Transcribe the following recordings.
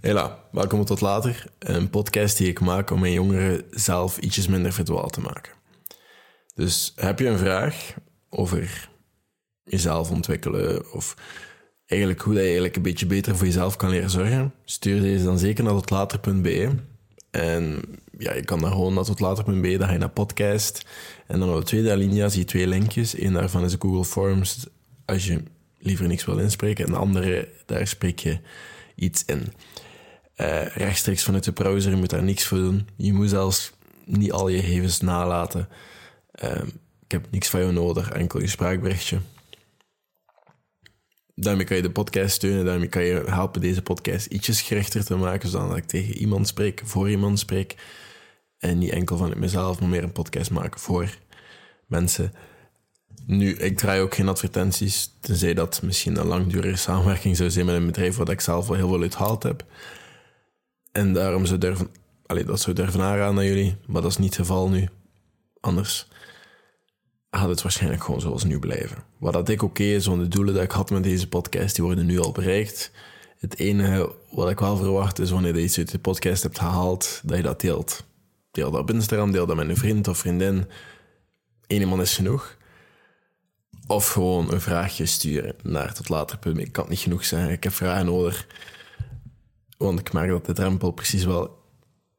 Hela, welkom tot later. Een podcast die ik maak om mijn jongeren zelf ietsjes minder verdwaald te maken. Dus heb je een vraag over jezelf ontwikkelen of eigenlijk hoe je eigenlijk een beetje beter voor jezelf kan leren zorgen, stuur deze dan zeker naar totlater.be. En ja, je kan daar gewoon naar totlater.be, dan ga je naar podcast. En dan op de tweede alinea zie je twee linkjes. Eén daarvan is Google Forms, als je liever niks wil inspreken. En de andere, daar spreek je iets in. Uh, rechtstreeks vanuit de browser, je moet daar niks voor doen. Je moet zelfs niet al je gegevens nalaten. Uh, ik heb niks van jou nodig, enkel je spraakberichtje. Daarmee kan je de podcast steunen, daarmee kan je helpen deze podcast ietsjes gerichter te maken, zodat ik tegen iemand spreek, voor iemand spreek. En niet enkel vanuit mezelf, maar meer een podcast maken voor mensen. Nu, ik draai ook geen advertenties, tenzij dat misschien een langdurige samenwerking zou zijn met een bedrijf waar ik zelf wel heel veel uitgehaald heb. En daarom zou durven, allee, dat zou durven aanraden aan jullie, maar dat is niet het geval nu. Anders gaat het waarschijnlijk gewoon zoals nu blijven. Wat dat ik oké is, want de doelen die ik had met deze podcast, die worden nu al bereikt. Het enige wat ik wel verwacht is wanneer je iets uit de podcast hebt gehaald, dat je dat deelt. Deel dat op Instagram, deel dat met een vriend of vriendin. Eén iemand is genoeg. Of gewoon een vraagje sturen naar tot later. Ik kan het niet genoeg zeggen. Ik heb vragen nodig. Want ik merk dat de drempel precies wel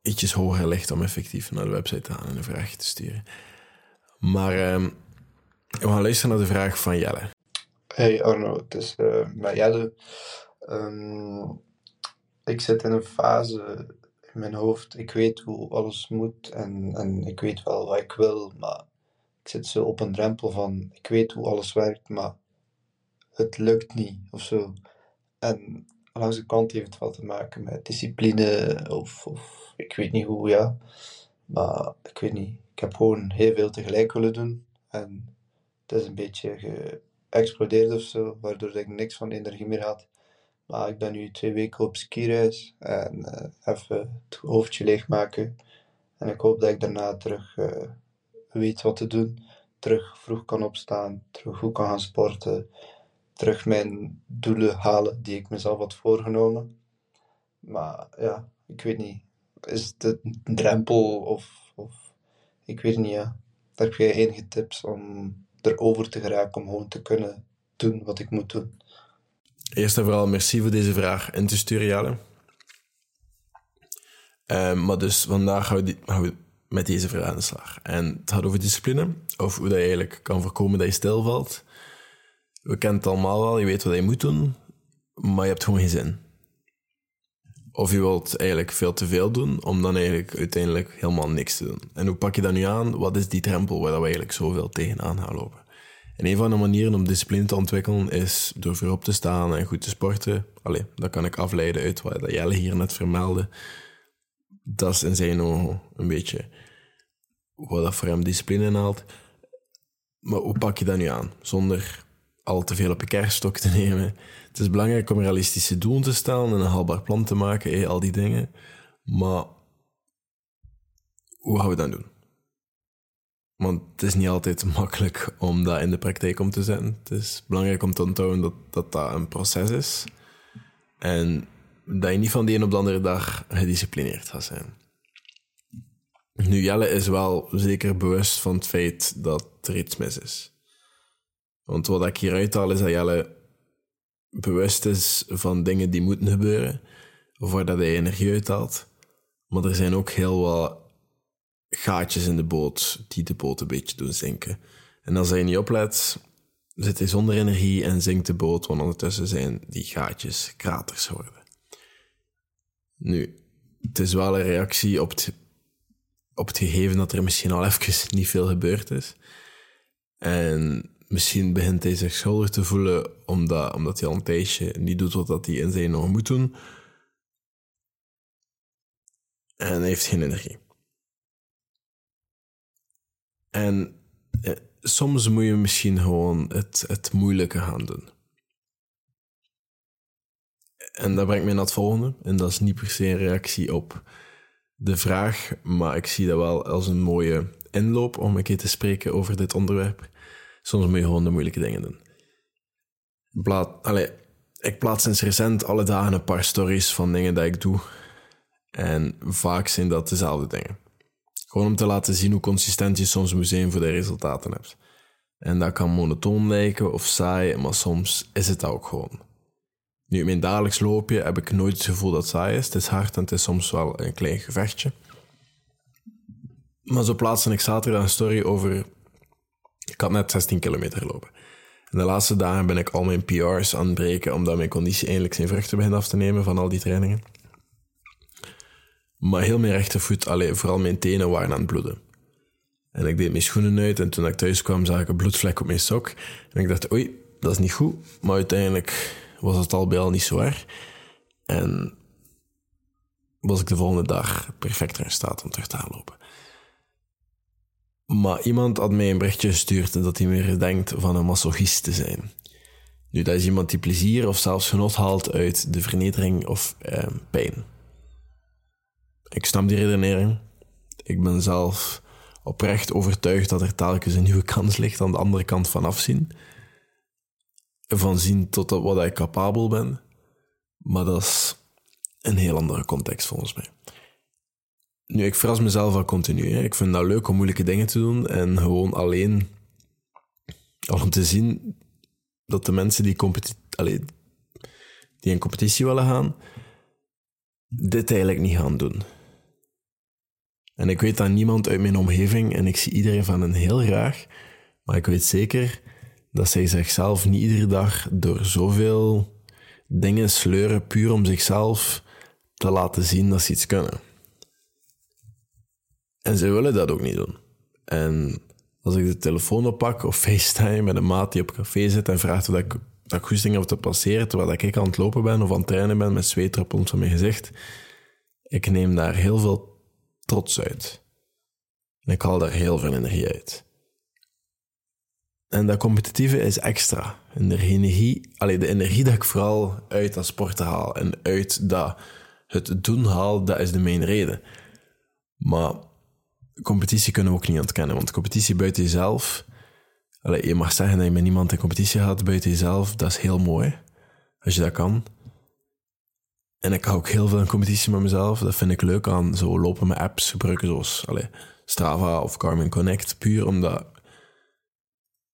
ietsjes hoger ligt om effectief naar de website te gaan en een vraag te sturen. Maar uh, we gaan luisteren naar de vraag van Jelle. Hey Arno, het is uh, Jelle. Um, ik zit in een fase in mijn hoofd. Ik weet hoe alles moet en, en ik weet wel wat ik wil, maar ik zit zo op een drempel van ik weet hoe alles werkt, maar het lukt niet of zo. En langs de kant heeft het wel te maken met discipline of, of ik weet niet hoe, ja. Maar ik weet niet. Ik heb gewoon heel veel tegelijk willen doen. En het is een beetje geëxplodeerd of zo, waardoor ik niks van energie meer had. Maar ik ben nu twee weken op skireis en uh, even het hoofdje leegmaken. En ik hoop dat ik daarna terug uh, weet wat te doen. Terug vroeg kan opstaan, terug goed kan gaan sporten. Terug mijn doelen halen die ik mezelf had voorgenomen. Maar ja, ik weet niet. Is het een drempel of, of ik weet niet, ja. Heb jij enige tips om erover te geraken, om gewoon te kunnen doen wat ik moet doen? Eerst en vooral merci voor deze vraag in te sturen, Jelle. Uh, maar dus vandaag gaan we, gaan we met deze vraag aan de slag. En het gaat over discipline, of hoe dat je eigenlijk kan voorkomen dat je stilvalt. We kennen het allemaal wel, je weet wat je moet doen, maar je hebt gewoon geen zin. Of je wilt eigenlijk veel te veel doen, om dan eigenlijk uiteindelijk helemaal niks te doen. En hoe pak je dat nu aan? Wat is die drempel waar we eigenlijk zoveel tegenaan gaan lopen? En een van de manieren om discipline te ontwikkelen is door voorop te staan en goed te sporten. Allee, dat kan ik afleiden uit wat Jelle hier net vermeldde. Dat is in zijn ogen een beetje wat dat voor hem discipline inhaalt. Maar hoe pak je dat nu aan? Zonder al te veel op je kerststok te nemen. Het is belangrijk om realistische doelen te stellen en een haalbaar plan te maken, al die dingen. Maar hoe gaan we dat doen? Want het is niet altijd makkelijk om dat in de praktijk om te zetten. Het is belangrijk om te onthouden dat dat, dat een proces is. En dat je niet van de een op de andere dag gedisciplineerd gaat zijn. Nu, Jelle is wel zeker bewust van het feit dat er iets mis is. Want wat ik hier uithaal is dat Jelle bewust is van dingen die moeten gebeuren, voordat hij energie uithaalt. Maar er zijn ook heel wat gaatjes in de boot die de boot een beetje doen zinken. En als hij niet oplet, zit hij zonder energie en zinkt de boot, want ondertussen zijn die gaatjes kraters geworden. Nu, het is wel een reactie op het, op het gegeven dat er misschien al even niet veel gebeurd is. En misschien begint hij zich schuldig te voelen omdat, omdat hij al een tijdje niet doet wat hij in zijn nog moet doen. En hij heeft geen energie. En eh, soms moet je misschien gewoon het, het moeilijke gaan doen. En dat brengt mij naar het volgende. En dat is niet per se een reactie op de vraag, maar ik zie dat wel als een mooie inloop om een keer te spreken over dit onderwerp. Soms moet je gewoon de moeilijke dingen doen. Ik plaats sinds recent alle dagen een paar stories van dingen dat ik doe. En vaak zijn dat dezelfde dingen. Gewoon om te laten zien hoe consistent je soms moet zijn voor de resultaten hebt. En dat kan monotoon lijken of saai, maar soms is het ook gewoon. Nu, in mijn dagelijks loopje heb ik nooit het gevoel dat het saai is. Het is hard en het is soms wel een klein gevechtje. Maar zo plaatste ik zaterdag een story over... Ik had net 16 kilometer gelopen. En de laatste dagen ben ik al mijn PR's aan het breken, omdat mijn conditie eindelijk zijn vruchten begint af te nemen van al die trainingen. Maar heel mijn rechtervoet, alleen vooral mijn tenen waren aan het bloeden. En ik deed mijn schoenen uit en toen ik thuis kwam zag ik een bloedvlek op mijn sok. En ik dacht, oei, dat is niet goed. Maar uiteindelijk was het al bij al niet zo erg. En was ik de volgende dag perfect in staat om terug te gaan lopen. Maar iemand had mij een berichtje gestuurd dat hij meer denkt van een masochist te zijn. Nu, dat is iemand die plezier of zelfs genot haalt uit de vernedering of eh, pijn. Ik snap die redenering. Ik ben zelf oprecht overtuigd dat er telkens een nieuwe kans ligt aan de andere kant van afzien. Van zien tot wat ik capabel ben. Maar dat is een heel andere context volgens mij. Nu, ik verras mezelf al continu. Hè. Ik vind dat leuk om moeilijke dingen te doen en gewoon alleen al om te zien dat de mensen die, die in competitie willen gaan, dit eigenlijk niet gaan doen. En ik weet dat niemand uit mijn omgeving, en ik zie iedereen van hen heel graag, maar ik weet zeker dat zij zichzelf niet iedere dag door zoveel dingen sleuren puur om zichzelf te laten zien dat ze iets kunnen. En ze willen dat ook niet doen. En als ik de telefoon oppak of FaceTime met een maat die op café zit en vraagt of ik, dat ik goesting heb te passeren terwijl ik aan het lopen ben of aan het trainen ben met zweetdruppels van mijn gezicht, ik neem daar heel veel trots uit. En ik haal daar heel veel energie uit. En dat competitieve is extra. En de energie, allee, de energie dat ik vooral uit dat sporten haal en uit dat het doen haal, dat is de main reden. Maar competitie kunnen we ook niet ontkennen. Want competitie buiten jezelf. Allee, je mag zeggen dat je met niemand in competitie gaat buiten jezelf. Dat is heel mooi. Als je dat kan. En ik hou ook heel veel in competitie met mezelf. Dat vind ik leuk aan zo lopen met apps gebruiken zoals allee, Strava of Garmin Connect. Puur omdat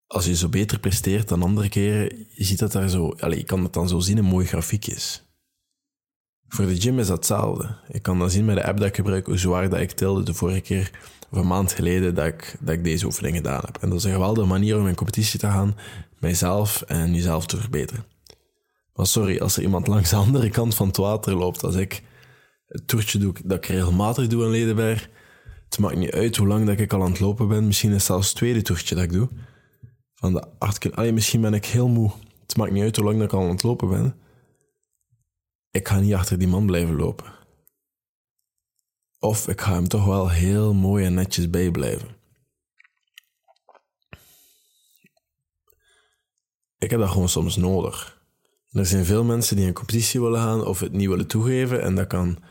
als je zo beter presteert dan andere keren, je ziet dat daar zo... Allee, je kan het dan zo zien in mooie grafiekjes. Voor de gym is dat hetzelfde. Ik kan dan zien met de app dat ik gebruik hoe zwaar dat ik tilde de vorige keer of een maand geleden dat ik, dat ik deze oefening gedaan heb. En dat is een geweldige manier om in competitie te gaan, mijzelf en jezelf te verbeteren. Maar sorry, als er iemand langs de andere kant van het water loopt, als ik het toertje doe dat ik regelmatig doe in Ledenberg, het maakt niet uit hoe lang dat ik al aan het lopen ben. Misschien is het zelfs het tweede toertje dat ik doe. Van de acht keer, misschien ben ik heel moe. Het maakt niet uit hoe lang dat ik al aan het lopen ben ik ga niet achter die man blijven lopen. Of ik ga hem toch wel heel mooi en netjes bijblijven. Ik heb dat gewoon soms nodig. er zijn veel mensen die een competitie willen gaan of het niet willen toegeven. En dat kan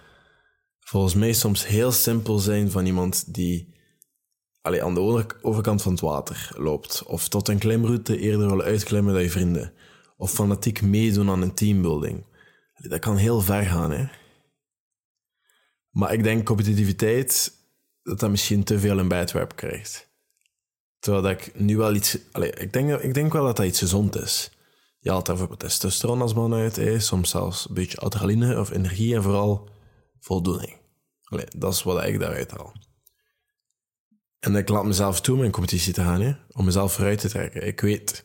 volgens mij soms heel simpel zijn van iemand die allee, aan de overkant van het water loopt. Of tot een klimroute eerder willen uitklimmen dan je vrienden. Of fanatiek meedoen aan een teambuilding dat kan heel ver gaan, hè. Maar ik denk competitiviteit, dat dat misschien te veel een bijtwerp krijgt. Terwijl dat ik nu wel iets... Allez, ik, denk, ik denk wel dat dat iets gezond is. Je haalt daar bijvoorbeeld testosteron als man uit, hè. soms zelfs een beetje adrenaline of energie en vooral voldoening. Allee, dat is wat ik daaruit haal. En ik laat mezelf toe om in competitie te gaan, hè, om mezelf vooruit te trekken. Ik weet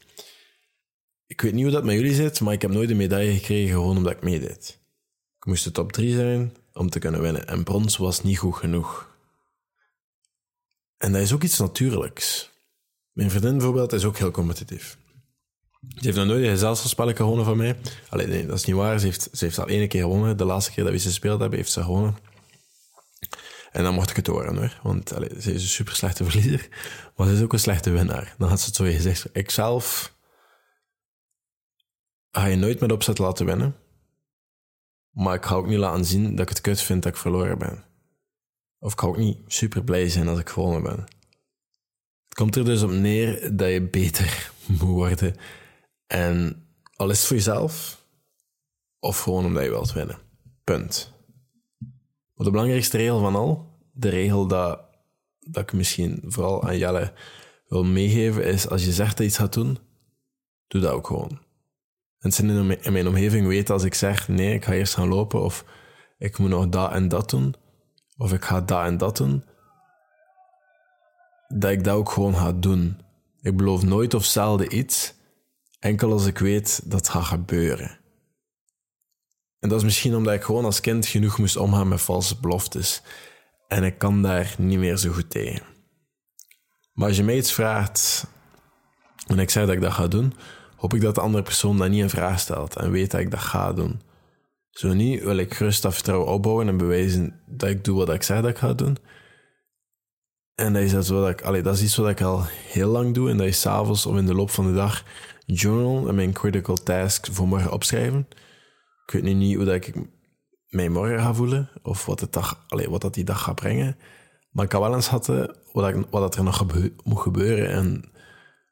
ik weet niet hoe dat met jullie zit, maar ik heb nooit een medaille gekregen gewoon omdat ik meedeed. Ik moest de top 3 zijn om te kunnen winnen. En brons was niet goed genoeg. En dat is ook iets natuurlijks. Mijn vriendin bijvoorbeeld is ook heel competitief. Ze heeft nog nooit een gezelschapsspel gewonnen van mij. Alleen nee, dat is niet waar. Ze heeft, ze heeft al één keer gewonnen. De laatste keer dat we ze gespeeld hebben, heeft ze gewonnen. En dan mocht ik het horen hoor. Want ze is een super slechte verliezer. Maar ze is ook een slechte winnaar. Dan had ze het zo gezegd. Ik zelf ga je nooit met opzet laten winnen. Maar ik ga ook niet laten zien dat ik het kut vind dat ik verloren ben. Of ik ga ook niet super blij zijn als ik gewonnen ben. Het komt er dus op neer dat je beter moet worden. En al is het voor jezelf, of gewoon omdat je wilt winnen. Punt. Maar de belangrijkste regel van al, de regel dat, dat ik misschien vooral aan Jelle wil meegeven, is als je zegt dat je iets gaat doen, doe dat ook gewoon. Mensen in mijn omgeving weten als ik zeg, nee, ik ga eerst gaan lopen, of ik moet nog dat en dat doen, of ik ga dat en dat doen, dat ik dat ook gewoon ga doen. Ik beloof nooit of zelden iets, enkel als ik weet dat het gaat gebeuren. En dat is misschien omdat ik gewoon als kind genoeg moest omgaan met valse beloftes. En ik kan daar niet meer zo goed tegen. Maar als je mij iets vraagt en ik zeg dat ik dat ga doen, hoop ik dat de andere persoon dat niet in vraag stelt en weet dat ik dat ga doen. Zo niet wil ik gerust dat vertrouwen opbouwen en bewijzen dat ik doe wat ik zeg dat ik ga doen. En dat is, dat, is iets wat ik al heel lang doe en dat is s'avonds of in de loop van de dag journal en mijn critical task voor morgen opschrijven. Ik weet nu niet hoe dat ik mij morgen ga voelen of wat, het dag, wat dat die dag gaat brengen. Maar ik kan wel eens schatten wat dat er nog moet gebeuren en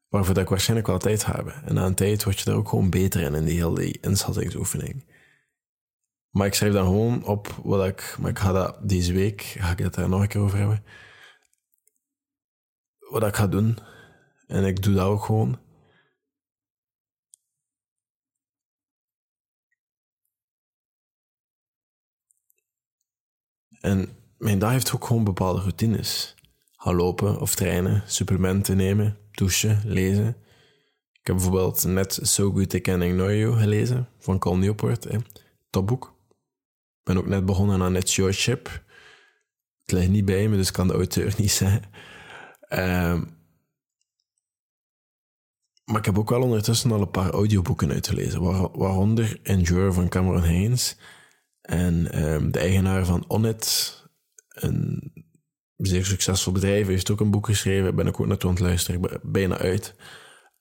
waarvoor dat ik waarschijnlijk wel tijd heb. En na een tijd word je er ook gewoon beter in, in die hele inschattingsoefening. Maar ik schrijf dan gewoon op wat ik... Maar ik ga dat deze week, ga ik het daar nog een keer over hebben. Wat ik ga doen. En ik doe dat ook gewoon. En mijn dag heeft ook gewoon bepaalde routines. Ga lopen of trainen, supplementen nemen, douchen, lezen. Ik heb bijvoorbeeld net So Good I Can Ignore You gelezen van Cal Newport. Hè. Topboek. Ik ben ook net begonnen aan It's Your Ship. Het ligt niet bij me, dus kan de auteur niet zeggen. Ehm, maar ik heb ook wel ondertussen al een paar audioboeken uitgelezen, waaronder Endure van Cameron Haynes en ehm, de eigenaar van Onnit, een zeer succesvol bedrijf, heeft ook een boek geschreven. Ben ik ook naartoe aan het luisteren, bijna uit.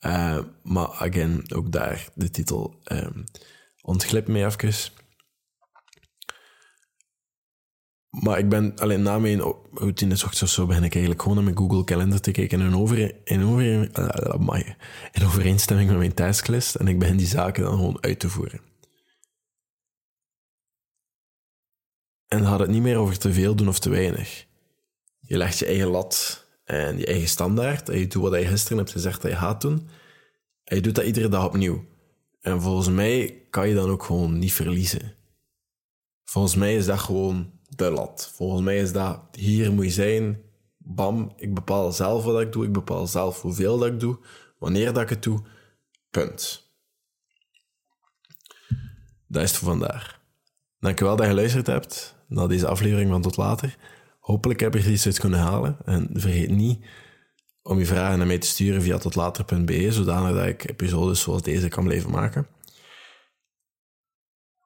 Uh, maar again, ook daar de titel um, ontglipt mij even. Maar ik ben alleen na mijn routine ochtends of zo ben ik eigenlijk gewoon naar mijn Google Calendar te kijken in, over, uh, in overeenstemming met mijn tasklist en ik begin die zaken dan gewoon uit te voeren. En had het niet meer over te veel doen of te weinig. Je legt je eigen lat en je eigen standaard. En je doet wat je gisteren hebt gezegd dat je gaat doen. En je doet dat iedere dag opnieuw. En volgens mij kan je dan ook gewoon niet verliezen. Volgens mij is dat gewoon de lat. Volgens mij is dat hier moet je zijn. Bam, ik bepaal zelf wat ik doe. Ik bepaal zelf hoeveel dat ik doe. Wanneer dat ik het doe. Punt. Dat is het voor vandaag. Dankjewel dat je geluisterd hebt naar deze aflevering van Tot Later. Hopelijk heb je er iets uit kunnen halen. En vergeet niet om je vragen naar mij te sturen via totlater.be, zodanig dat ik episodes zoals deze kan blijven maken.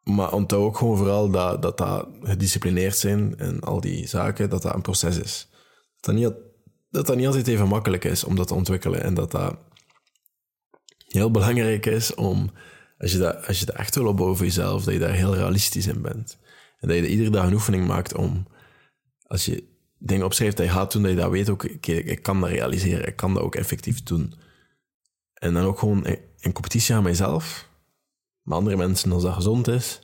Maar onthoud ook gewoon vooral dat, dat dat gedisciplineerd zijn en al die zaken, dat dat een proces is. Dat dat niet, dat dat niet altijd even makkelijk is om dat te ontwikkelen en dat dat heel belangrijk is om, als je dat, als je echt wil opbouwen voor jezelf, dat je daar heel realistisch in bent. En dat je iedere dag een oefening maakt om, als je dingen opschrijft dat je gaat doen, dat je dat weet ook, okay, ik kan dat realiseren, ik kan dat ook effectief doen. En dan ook gewoon in competitie aan mijzelf, met andere mensen als dat gezond is.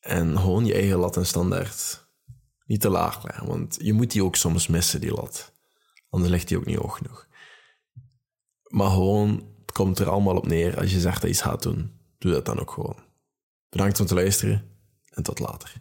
En gewoon je eigen lat en standaard niet te laag leggen, want je moet die ook soms missen, die lat. Anders ligt die ook niet hoog genoeg. Maar gewoon, het komt er allemaal op neer. Als je zegt dat je iets gaat doen, doe dat dan ook gewoon. Bedankt om te luisteren en tot later.